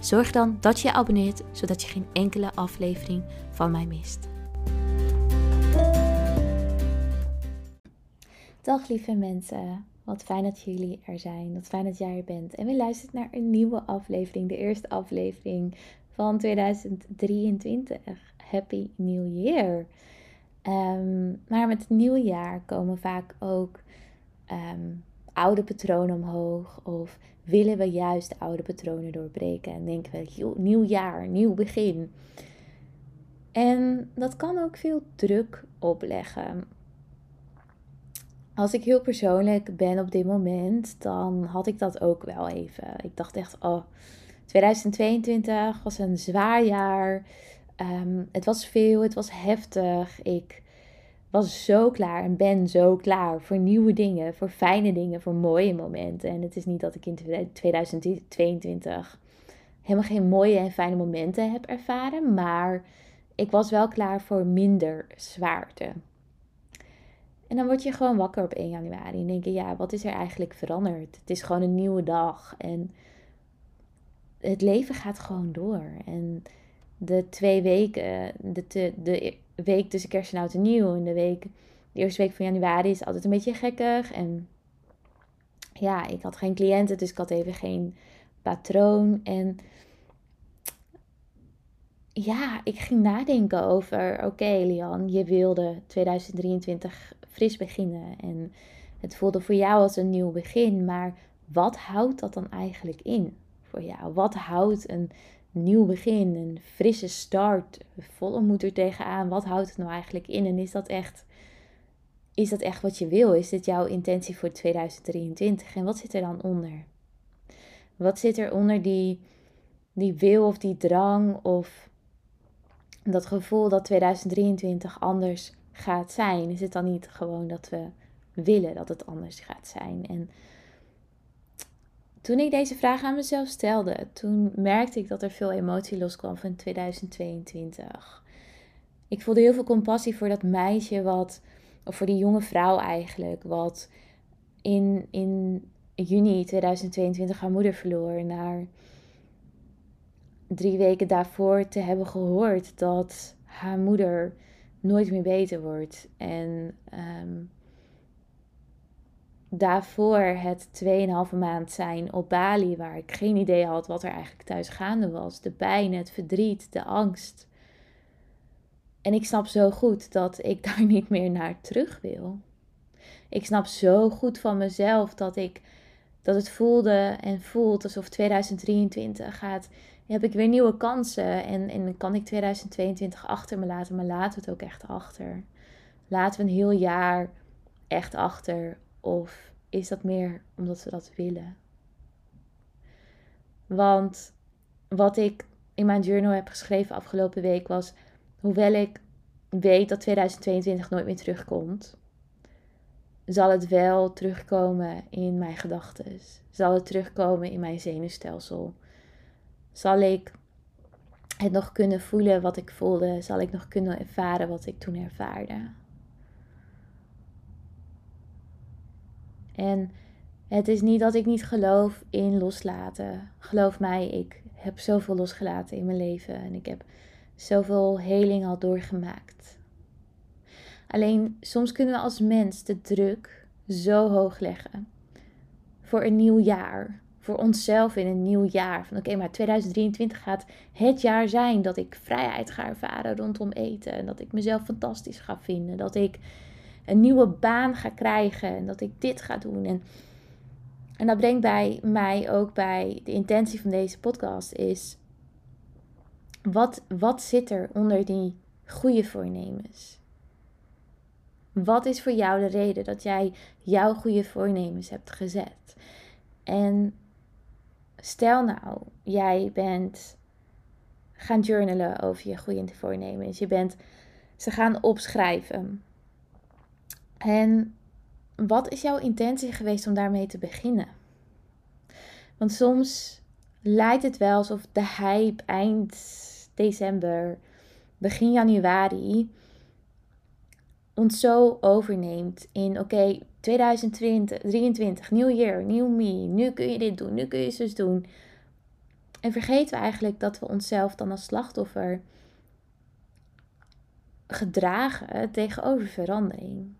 Zorg dan dat je je abonneert, zodat je geen enkele aflevering van mij mist. Dag lieve mensen, wat fijn dat jullie er zijn. Wat fijn dat jij er bent. En we luisteren naar een nieuwe aflevering, de eerste aflevering van 2023. Happy New Year! Um, maar met het nieuwe jaar komen vaak ook ehm, oude patronen omhoog? Of willen we juist oude patronen doorbreken en denken we, nieuw jaar, nieuw begin? En dat kan ook veel druk opleggen. Als ik heel persoonlijk ben op dit moment, dan had ik dat ook wel even. Ik dacht echt, oh, 2022 was een zwaar jaar. Ehm, het was veel, het was heftig. Ik was zo klaar en ben zo klaar voor nieuwe dingen, voor fijne dingen, voor mooie momenten. En het is niet dat ik in 2022 helemaal geen mooie en fijne momenten heb ervaren, maar ik was wel klaar voor minder zwaarte. En dan word je gewoon wakker op 1 januari en denk je, ja, wat is er eigenlijk veranderd? Het is gewoon een nieuwe dag en het leven gaat gewoon door. En de twee weken, de, de week tussen kerst en oud en nieuw. En de week, de eerste week van januari is altijd een beetje gekkig. En ja, ik had geen cliënten, dus ik had even geen patroon. En ja, ik ging nadenken over, oké Lian, je wilde 2023 fris beginnen. En het voelde voor jou als een nieuw begin. Maar wat houdt dat dan eigenlijk in voor jou? Wat houdt een nieuw begin, een frisse start, volle moed er tegenaan. Wat houdt het nou eigenlijk in? En is dat echt, is dat echt wat je wil? Is dit jouw intentie voor 2023? En wat zit er dan onder? Wat zit er onder die, die wil of die drang of dat gevoel dat 2023 anders gaat zijn? Is het dan niet gewoon dat we willen dat het anders gaat zijn? En toen ik deze vraag aan mezelf stelde, toen merkte ik dat er veel emotie loskwam van 2022. Ik voelde heel veel compassie voor dat meisje wat, of voor die jonge vrouw eigenlijk, wat in, in juni 2022 haar moeder verloor. Naar drie weken daarvoor te hebben gehoord dat haar moeder nooit meer beter wordt. En um, daarvoor het 2,5 maand zijn op Bali, waar ik geen idee had wat er eigenlijk thuis gaande was. De pijn, het verdriet, de angst. En ik snap zo goed dat ik daar niet meer naar terug wil. Ik snap zo goed van mezelf dat ik dat het voelde en voelt alsof 2023 gaat. Heb ik weer nieuwe kansen en, en kan ik 2022 achter me laten, maar we het ook echt achter. Laten we een heel jaar echt achter of is dat meer omdat we dat willen? Want wat ik in mijn journal heb geschreven afgelopen week was: hoewel ik weet dat 2022 nooit meer terugkomt, zal het wel terugkomen in mijn gedachten. Zal het terugkomen in mijn zenuwstelsel? Zal ik het nog kunnen voelen wat ik voelde? Zal ik nog kunnen ervaren wat ik toen ervaarde? En het is niet dat ik niet geloof in loslaten. Geloof mij, ik heb zoveel losgelaten in mijn leven en ik heb zoveel heling al doorgemaakt. Alleen soms kunnen we als mens de druk zo hoog leggen voor een nieuw jaar. Voor onszelf in een nieuw jaar. Van oké, maar 2023 gaat het jaar zijn dat ik vrijheid ga ervaren rondom eten. En dat ik mezelf fantastisch ga vinden. Dat ik een nieuwe baan ga krijgen en dat ik dit ga doen. En, en dat brengt bij mij ook bij de intentie van deze podcast is, wat, wat zit er onder die goede voornemens? Wat is voor jou de reden dat jij jouw goede voornemens hebt gezet? En stel nou, jij bent gaan journalen over je goede voornemens. Je bent ze gaan opschrijven. En wat is jouw intentie geweest om daarmee te beginnen? Want soms lijkt het wel alsof de hype eind december, begin januari ons zo overneemt in oké, 2020, 2023, nieuw jaar, nieuw me, nu kun je dit doen, nu kun je zus doen. En vergeten we eigenlijk dat we onszelf dan als slachtoffer gedragen tegenover verandering.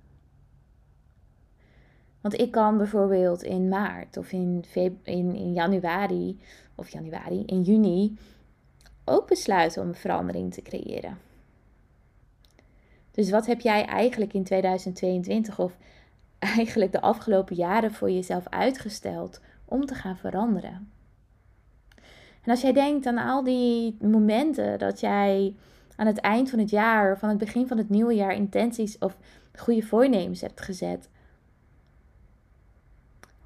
Want ik kan bijvoorbeeld in maart of in, in, in januari, of januari, in juni ook besluiten om een verandering te creëren. Dus wat heb jij eigenlijk in 2022 of eigenlijk de afgelopen jaren voor jezelf uitgesteld om te gaan veranderen? En als jij denkt aan al die momenten dat jij aan het eind van het jaar of aan het begin van het nieuwe jaar intenties of goede voornemens hebt gezet,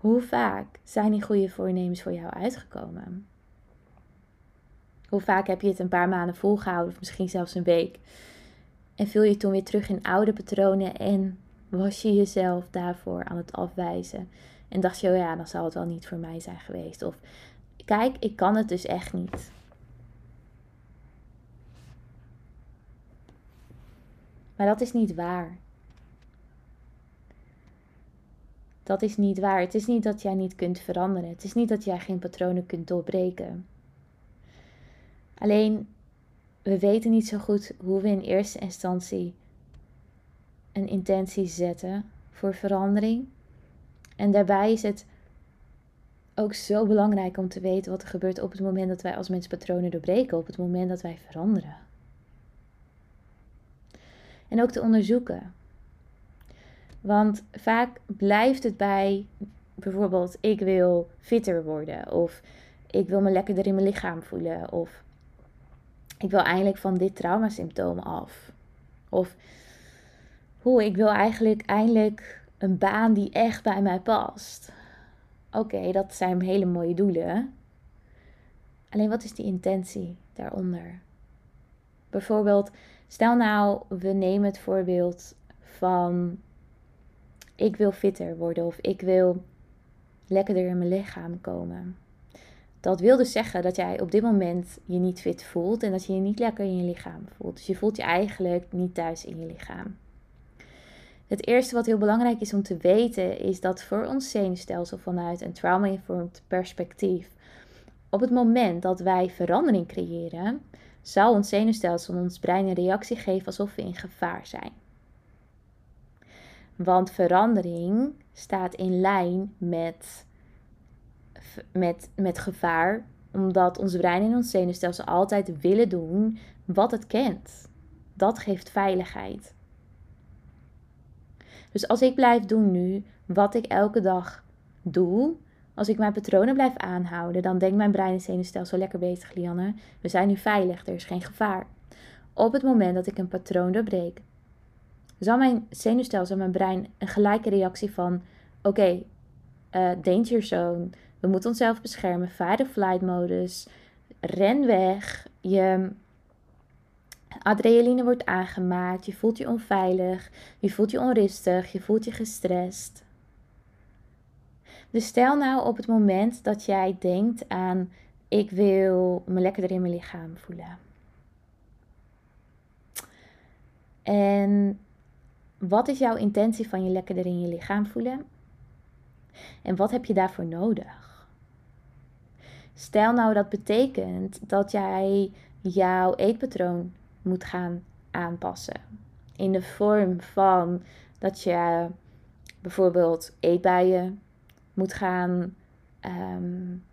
hoe vaak zijn die goede voornemens voor jou uitgekomen? Hoe vaak heb je het een paar maanden volgehouden of misschien zelfs een week? En viel je toen weer terug in oude patronen en was je jezelf daarvoor aan het afwijzen? En dacht je, oh ja, dan zal het wel niet voor mij zijn geweest. Of kijk, ik kan het dus echt niet. Maar dat is niet waar. Dat is niet waar. Het is niet dat jij niet kunt veranderen. Het is niet dat jij geen patronen kunt doorbreken. Alleen, we weten niet zo goed hoe we in eerste instantie een intentie zetten voor verandering. En daarbij is het ook zo belangrijk om te weten wat er gebeurt op het moment dat wij als mens patronen doorbreken, op het moment dat wij veranderen. En ook te onderzoeken. Want vaak blijft het bij bijvoorbeeld ik wil fitter worden of ik wil me lekkerder in mijn lichaam voelen of ik wil eigenlijk van dit traumasymptoom af. Of hoe ik wil eigenlijk eindelijk een baan die echt bij mij past. Oké, dat zijn hele mooie doelen. Alleen wat is die intentie daaronder? Bijvoorbeeld, stel nou, we nemen het voorbeeld van ik wil fitter worden of ik wil lekkerder in mijn lichaam komen. Dat wil dus zeggen dat jij op dit moment je niet fit voelt en dat je je niet lekker in je lichaam voelt. Dus je voelt je eigenlijk niet thuis in je lichaam. Het eerste wat heel belangrijk is om te weten is dat voor ons zenuwstelsel vanuit een trauma-informed perspectief, op het moment dat wij verandering creëren, zal ons zenuwstelsel ons brein een reactie geven alsof we in gevaar zijn. Want verandering staat in lijn met, met, met gevaar, omdat ons brein en ons zenuwstelsel altijd willen doen wat het kent. Dat geeft veiligheid. Dus als ik blijf doen nu wat ik elke dag doe, als ik mijn patronen blijf aanhouden, dan denkt mijn brein en zenuwstelsel lekker bezig, Lianne. We zijn nu veilig, er is geen gevaar. Op het moment dat ik een patroon doorbreek, zal mijn zenuwstelsel, mijn brein een gelijke reactie van: oké, okay, uh, danger zone, we moeten onszelf beschermen, fight or flight modus, ren weg, je adrenaline wordt aangemaakt, je voelt je onveilig, je voelt je onrustig, je voelt je gestrest. Dus stel nou op het moment dat jij denkt aan: ik wil me lekkerder in mijn lichaam voelen. En wat is jouw intentie van je lekkerder in je lichaam voelen? En wat heb je daarvoor nodig? Stel nou dat betekent dat jij jouw eetpatroon moet gaan aanpassen. In de vorm van dat je bijvoorbeeld eetbuien moet gaan, um,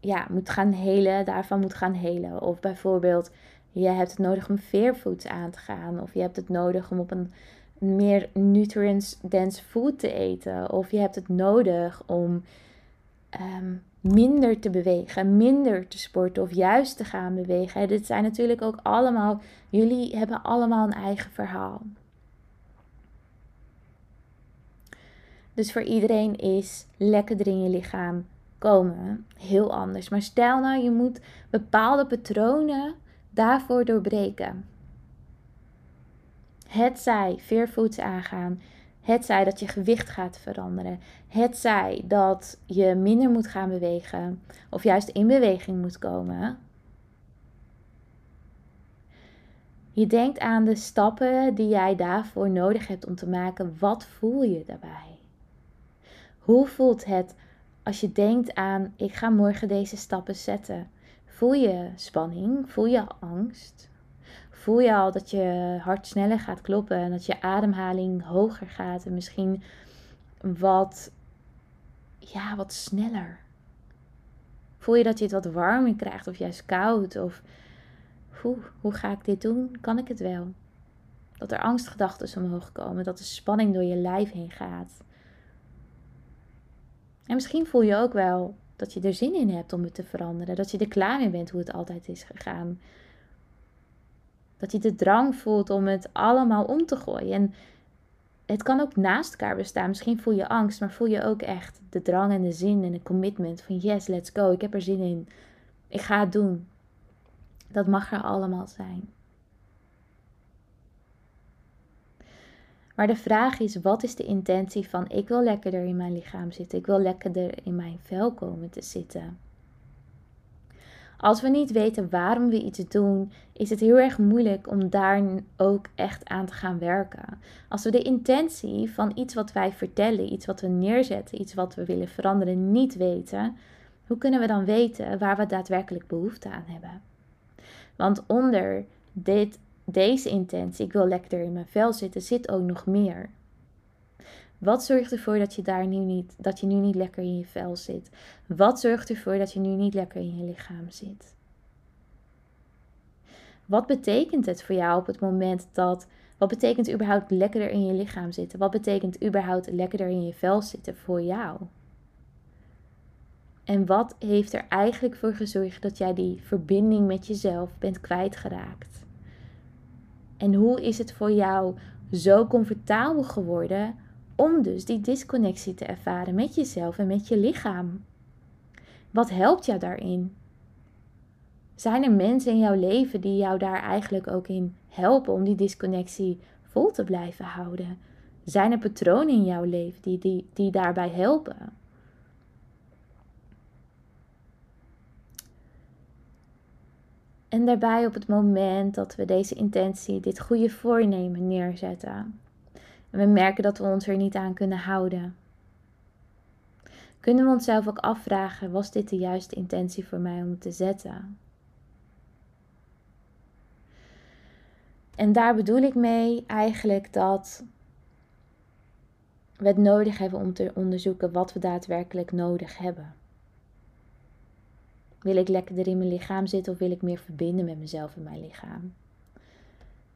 ja, moet gaan helen, daarvan moet gaan helen. Of bijvoorbeeld je hebt het nodig om veerfoods aan te gaan. Of je hebt het nodig om op een meer nutrients-dense food te eten. Of je hebt het nodig om ehm, minder te bewegen, minder te sporten of juist te gaan bewegen. Dit zijn natuurlijk ook allemaal, jullie hebben allemaal een eigen verhaal. Dus voor iedereen is lekker in je lichaam komen heel anders. Maar stel nou, je moet bepaalde patronen daarvoor doorbreken. Het zij veervoets aangaan. Het zij dat je gewicht gaat veranderen. Het zij dat je minder moet gaan bewegen. Of juist in beweging moet komen. Je denkt aan de stappen die jij daarvoor nodig hebt om te maken. Wat voel je daarbij? Hoe voelt het als je denkt aan ik ga morgen deze stappen zetten? Voel je spanning? Voel je angst? Voel je al dat je hart sneller gaat kloppen en dat je ademhaling hoger gaat en misschien wat, ja, wat sneller? Voel je dat je het wat warmer krijgt of juist koud? Of hoe, hoe ga ik dit doen? Kan ik het wel? Dat er angstgedachten omhoog komen, dat de spanning door je lijf heen gaat. En misschien voel je ook wel dat je er zin in hebt om het te veranderen. Dat je er klaar mee bent hoe het altijd is gegaan. Dat je de drang voelt om het allemaal om te gooien. En het kan ook naast elkaar bestaan. Misschien voel je angst, maar voel je ook echt de drang en de zin en de commitment van yes, let's go. Ik heb er zin in. Ik ga het doen. Dat mag er allemaal zijn. Maar de vraag is, wat is de intentie van ik wil lekkerder in mijn lichaam zitten? Ik wil lekkerder in mijn vel komen te zitten. Als we niet weten waarom we iets doen, is het heel erg moeilijk om daar ook echt aan te gaan werken. Als we de intentie van iets wat wij vertellen, iets wat we neerzetten, iets wat we willen veranderen, niet weten, hoe kunnen we dan weten waar we daadwerkelijk behoefte aan hebben? Want onder dit deze intentie, ik wil lekker in mijn vel zitten, zit ook nog meer. Wat zorgt ervoor dat je daar nu niet, dat je nu niet lekker in je vel zit? Wat zorgt ervoor dat je nu niet lekker in je lichaam zit? Wat betekent het voor jou op het moment dat. Wat betekent überhaupt lekkerder in je lichaam zitten? Wat betekent überhaupt lekkerder in je vel zitten voor jou? En wat heeft er eigenlijk voor gezorgd dat jij die verbinding met jezelf bent kwijtgeraakt? En hoe is het voor jou zo comfortabel geworden om dus die disconnectie te ervaren met jezelf en met je lichaam? Wat helpt jou daarin? Zijn er mensen in jouw leven die jou daar eigenlijk ook in helpen om die disconnectie vol te blijven houden? Zijn er patronen in jouw leven die, die, die daarbij helpen? En daarbij op het moment dat we deze intentie, dit goede voornemen neerzetten. We merken dat we ons er niet aan kunnen houden. Kunnen we onszelf ook afvragen, was dit de juiste intentie voor mij om te zetten? En daar bedoel ik mee eigenlijk dat we het nodig hebben om te onderzoeken wat we daadwerkelijk nodig hebben. Wil ik lekkerder in mijn lichaam zitten of wil ik meer verbinden met mezelf en mijn lichaam?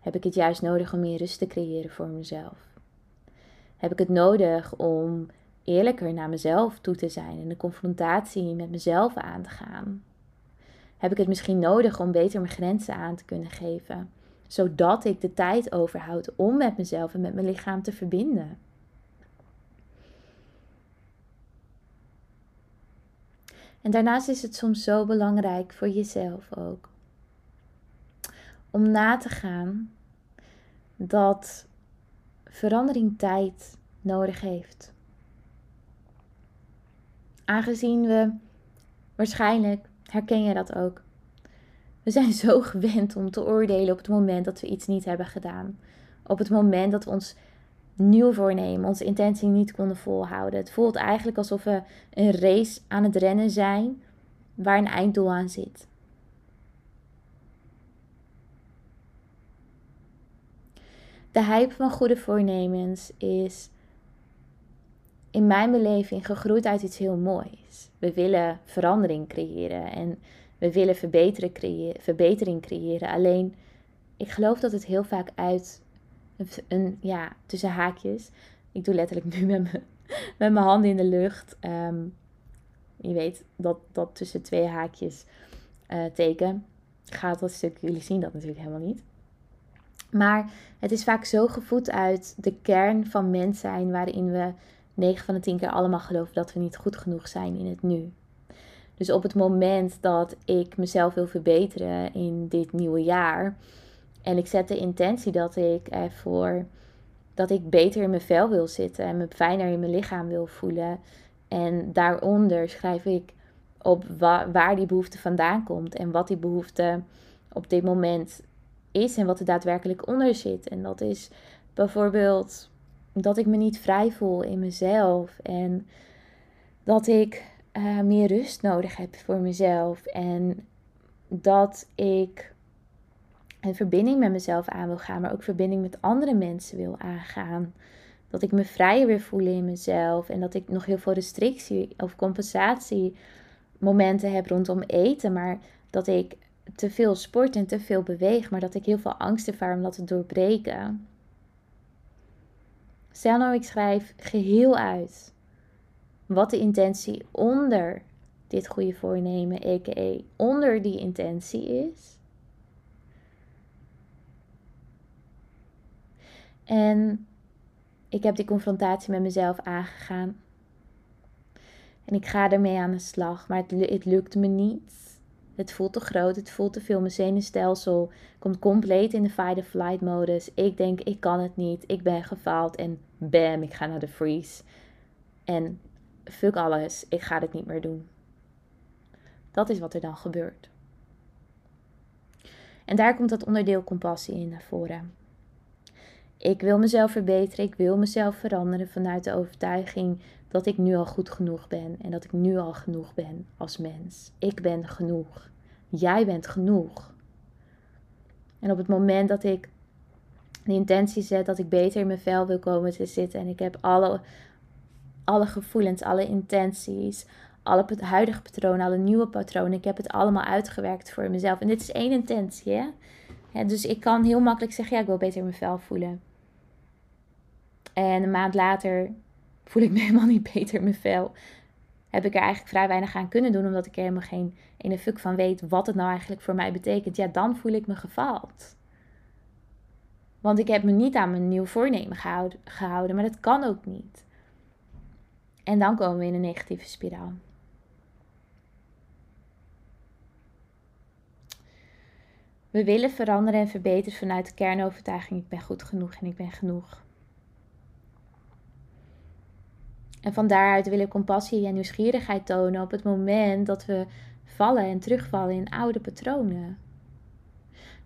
Heb ik het juist nodig om meer rust te creëren voor mezelf? Heb ik het nodig om eerlijker naar mezelf toe te zijn en de confrontatie met mezelf aan te gaan? Heb ik het misschien nodig om beter mijn grenzen aan te kunnen geven, zodat ik de tijd overhoud om met mezelf en met mijn lichaam te verbinden? En daarnaast is het soms zo belangrijk voor jezelf ook. Om na te gaan dat verandering tijd nodig heeft. Aangezien we waarschijnlijk, herken je dat ook, we zijn zo gewend om te oordelen op het moment dat we iets niet hebben gedaan. Op het moment dat we ons nieuw voornemen, onze intentie niet konden volhouden. Het voelt eigenlijk alsof we een race aan het rennen zijn waar een einddoel aan zit. De hype van goede voornemens is in mijn beleving gegroeid uit iets heel moois. We willen verandering creëren en we willen verbetering creëren. Alleen, ik geloof dat het heel vaak uit een, ja, tussen haakjes. Ik doe letterlijk nu met, me, met mijn handen in de lucht. Ehm, je weet dat dat tussen twee haakjes uh, teken gaat dat stuk. Jullie zien dat natuurlijk helemaal niet. Maar het is vaak zo gevoed uit de kern van mens zijn, waarin we 9 van de 10 keer allemaal geloven dat we niet goed genoeg zijn in het nu. Dus op het moment dat ik mezelf wil verbeteren in dit nieuwe jaar. En ik zet de intentie dat ik ervoor dat ik beter in mijn vel wil zitten en me fijner in mijn lichaam wil voelen. En daaronder schrijf ik op waar die behoefte vandaan komt en wat die behoefte op dit moment is en wat er daadwerkelijk onder zit. En dat is bijvoorbeeld dat ik me niet vrij voel in mezelf en dat ik uh, meer rust nodig heb voor mezelf en dat ik een verbinding met mezelf aan wil gaan, maar ook verbinding met andere mensen wil aangaan. Dat ik me vrijer wil voelen in mezelf en dat ik nog heel veel restrictie of compensatie momenten heb rondom eten, maar dat ik te veel sport en te veel beweeg, maar dat ik heel veel angst ervaar om dat te doorbreken. Stel nou, ik schrijf geheel uit wat de intentie onder dit goede voornemen, a.k.a. onder die intentie is. En ik heb die confrontatie met mezelf aangegaan. En ik ga ermee aan de slag, maar het, het lukt me niet. Het voelt te groot, het voelt te veel. Mijn zenuwstelsel komt compleet in de fight-or-flight modus. Ik denk, ik kan het niet, ik ben gefaald en bam, ik ga naar de freeze. En fuck alles, ik ga dit niet meer doen. Dat is wat er dan gebeurt. En daar komt dat onderdeel compassie in naar voren. Ik wil mezelf verbeteren, ik wil mezelf veranderen vanuit de overtuiging dat ik nu al goed genoeg ben en dat ik nu al genoeg ben als mens. Ik ben genoeg. Jij bent genoeg. En op het moment dat ik de intentie zet dat ik beter in mijn vel wil komen te zitten en ik heb alle, alle gevoelens, alle intenties, alle huidige patronen, alle nieuwe patronen, ik heb het allemaal uitgewerkt voor mezelf. En dit is één intentie, hè? Dus ik kan heel makkelijk zeggen, ja, ik wil beter in mijn vel voelen. En een maand later voel ik me helemaal niet beter in mijn vel. Heb ik er eigenlijk vrij weinig aan kunnen doen, omdat ik er helemaal geen ene fuck van weet wat het nou eigenlijk voor mij betekent. Ja, dan voel ik me gefaald. Want ik heb me niet aan mijn nieuw voornemen gehouden, gehouden, maar dat kan ook niet. En dan komen we in een negatieve spiraal. We willen veranderen en verbeteren vanuit de kernovertuiging: ik ben goed genoeg en ik ben genoeg. En van daaruit willen compassie en nieuwsgierigheid tonen op het moment dat we vallen en terugvallen in oude patronen.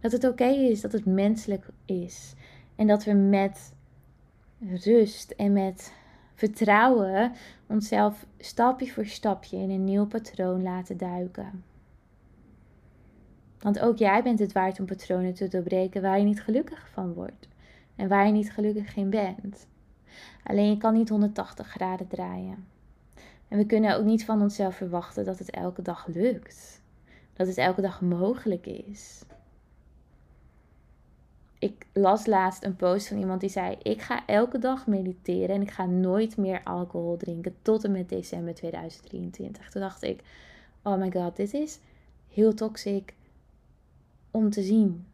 Dat het oké is, dat het menselijk is. En dat we met rust en met vertrouwen onszelf stapje voor stapje in een nieuw patroon laten duiken. Want ook jij bent het waard om patronen te doorbreken waar je niet gelukkig van wordt en waar je niet gelukkig in bent. Alleen je kan niet 180 graden draaien. En we kunnen ook niet van onszelf verwachten dat het elke dag lukt. Dat het elke dag mogelijk is. Ik las laatst een post van iemand die zei: Ik ga elke dag mediteren en ik ga nooit meer alcohol drinken tot en met december 2023. Toen dacht ik: Oh my god, dit is heel toxic om te zien.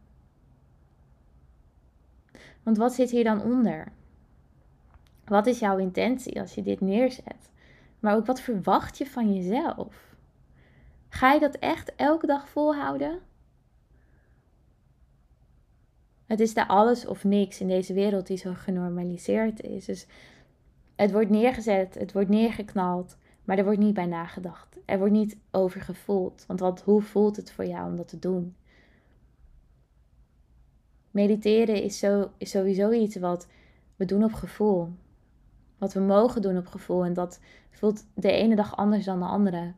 Want wat zit hier dan onder? Wat is jouw intentie als je dit neerzet? Maar ook wat verwacht je van jezelf? Ga je dat echt elke dag volhouden? Het is daar alles of niks in deze wereld die zo genormaliseerd is. Dus het wordt neergezet, het wordt neergeknald, maar er wordt niet bij nagedacht. Er wordt niet over gevoeld. Want wat, hoe voelt het voor jou om dat te doen? Mediteren is, zo, is sowieso iets wat we doen op gevoel wat we mogen doen op gevoel. En dat voelt de ene dag anders dan de andere.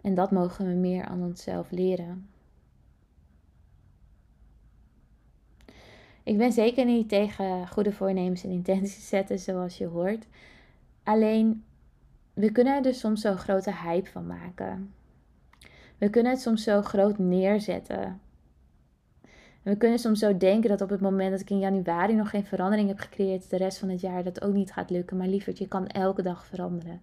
En dat mogen we meer aan onszelf leren. Ik ben zeker niet tegen goede voornemens en intenties zetten, zoals je hoort. Alleen, we kunnen er dus soms zo'n grote hype van maken. We kunnen het soms zo groot neerzetten. En we kunnen soms zo denken dat op het moment dat ik in januari nog geen verandering heb gecreëerd, de rest van het jaar dat ook niet gaat lukken. Maar lieverd, je kan elke dag veranderen.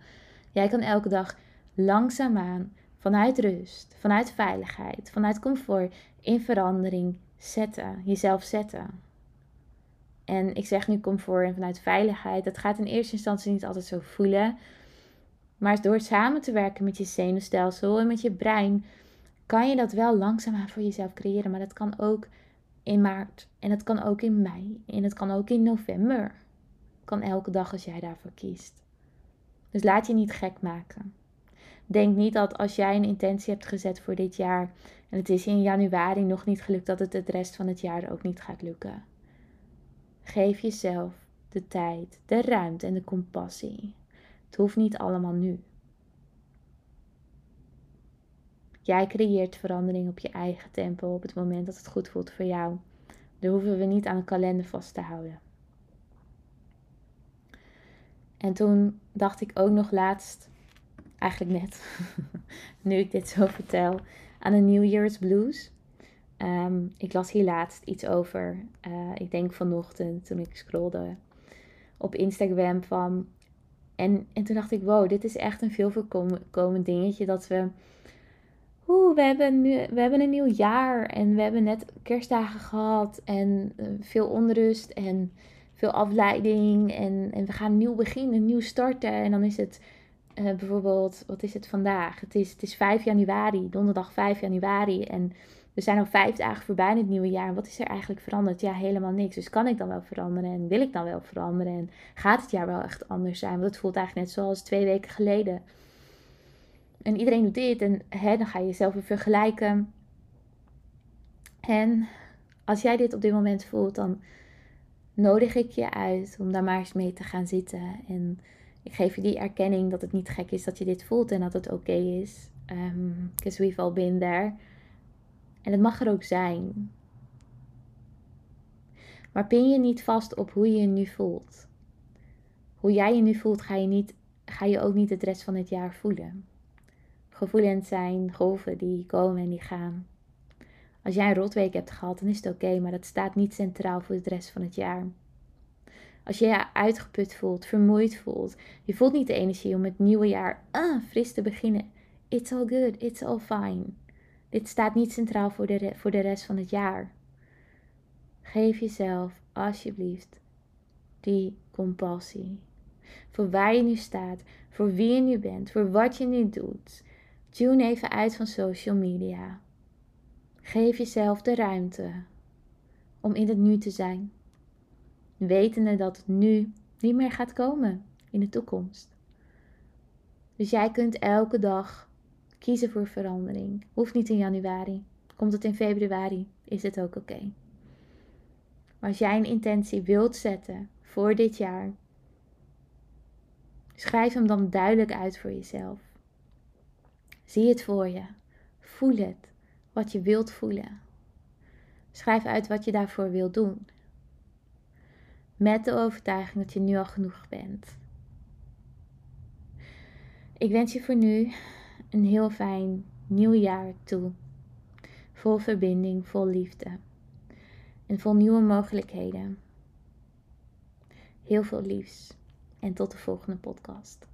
Jij kan elke dag langzaamaan vanuit rust, vanuit veiligheid, vanuit comfort in verandering zetten, jezelf zetten. En ik zeg nu comfort en vanuit veiligheid. Dat gaat in eerste instantie niet altijd zo voelen. Maar door samen te werken met je zenuwstelsel en met je brein, kan je dat wel langzaamaan voor jezelf creëren. Maar dat kan ook in maart. En het kan ook in mei. En het kan ook in november. Kan elke dag als jij daarvoor kiest. Dus laat je niet gek maken. Denk niet dat als jij een intentie hebt gezet voor dit jaar en het is in januari nog niet gelukt, dat het het rest van het jaar ook niet gaat lukken. Geef jezelf de tijd, de ruimte en de compassie. Het hoeft niet allemaal nu. Jij creëert verandering op je eigen tempo op het moment dat het goed voelt voor jou. Daar hoeven we niet aan een kalender vast te houden. En toen dacht ik ook nog laatst, eigenlijk net, nu ik dit zo vertel, aan een New Year's Blues. Ehm, ik las hier laatst iets over. Uh, ik denk vanochtend toen ik scrollde op Instagram van. En, en toen dacht ik, wow, dit is echt een veel voorkomend dingetje. Dat we. We hebben, nu, we hebben een nieuw jaar en we hebben net kerstdagen gehad en uh, veel onrust en veel afleiding. En, en we gaan nieuw beginnen, nieuw starten. En dan is het uh, bijvoorbeeld, wat is het vandaag? Het is, het is 5 januari, donderdag 5 januari. En we zijn al vijf dagen voorbij in het nieuwe jaar. Wat is er eigenlijk veranderd? Ja, helemaal niks. Dus kan ik dan wel veranderen? En wil ik dan wel veranderen? En gaat het jaar wel echt anders zijn? Want het voelt eigenlijk net zoals twee weken geleden. En iedereen doet dit. En hè, dan ga je jezelf weer vergelijken. En als jij dit op dit moment voelt, dan nodig ik je uit om daar maar eens mee te gaan zitten. En ik geef je die erkenning dat het niet gek is dat je dit voelt en dat het oké is. Because um, we've all been there. En het mag er ook zijn. Maar pin je niet vast op hoe je je nu voelt. Hoe jij je nu voelt, ga je, niet, ga je ook niet het rest van het jaar voelen. Gevoelens zijn golven die komen en die gaan. Als jij een rotweek hebt gehad, dan is het oké, maar dat staat niet centraal voor de rest van het jaar. Als je je uitgeput voelt, vermoeid voelt, je voelt niet de energie om het nieuwe jaar ah, fris te beginnen. It's all good, it's all fine. Dit staat niet centraal voor de, voor de rest van het jaar. Geef jezelf alsjeblieft die compassie. Voor waar je nu staat, voor wie je nu bent, voor wat je nu doet. Tune even uit van social media. Geef jezelf de ruimte om in het nu te zijn. Wetende dat het nu niet meer gaat komen in de toekomst. Dus jij kunt elke dag kiezen voor verandering. Hoeft niet in januari. Komt het in februari, is het ook oké. Maar als jij een intentie wilt zetten voor dit jaar, schrijf hem dan duidelijk uit voor jezelf. Zie het voor je. Voel het, wat je wilt voelen. Schrijf uit wat je daarvoor wilt doen. Met de overtuiging dat je nu al genoeg bent. Ik wens je voor nu een heel fijn nieuw jaar toe. Vol verbinding, vol liefde en vol nieuwe mogelijkheden. Heel veel liefs en tot de volgende podcast.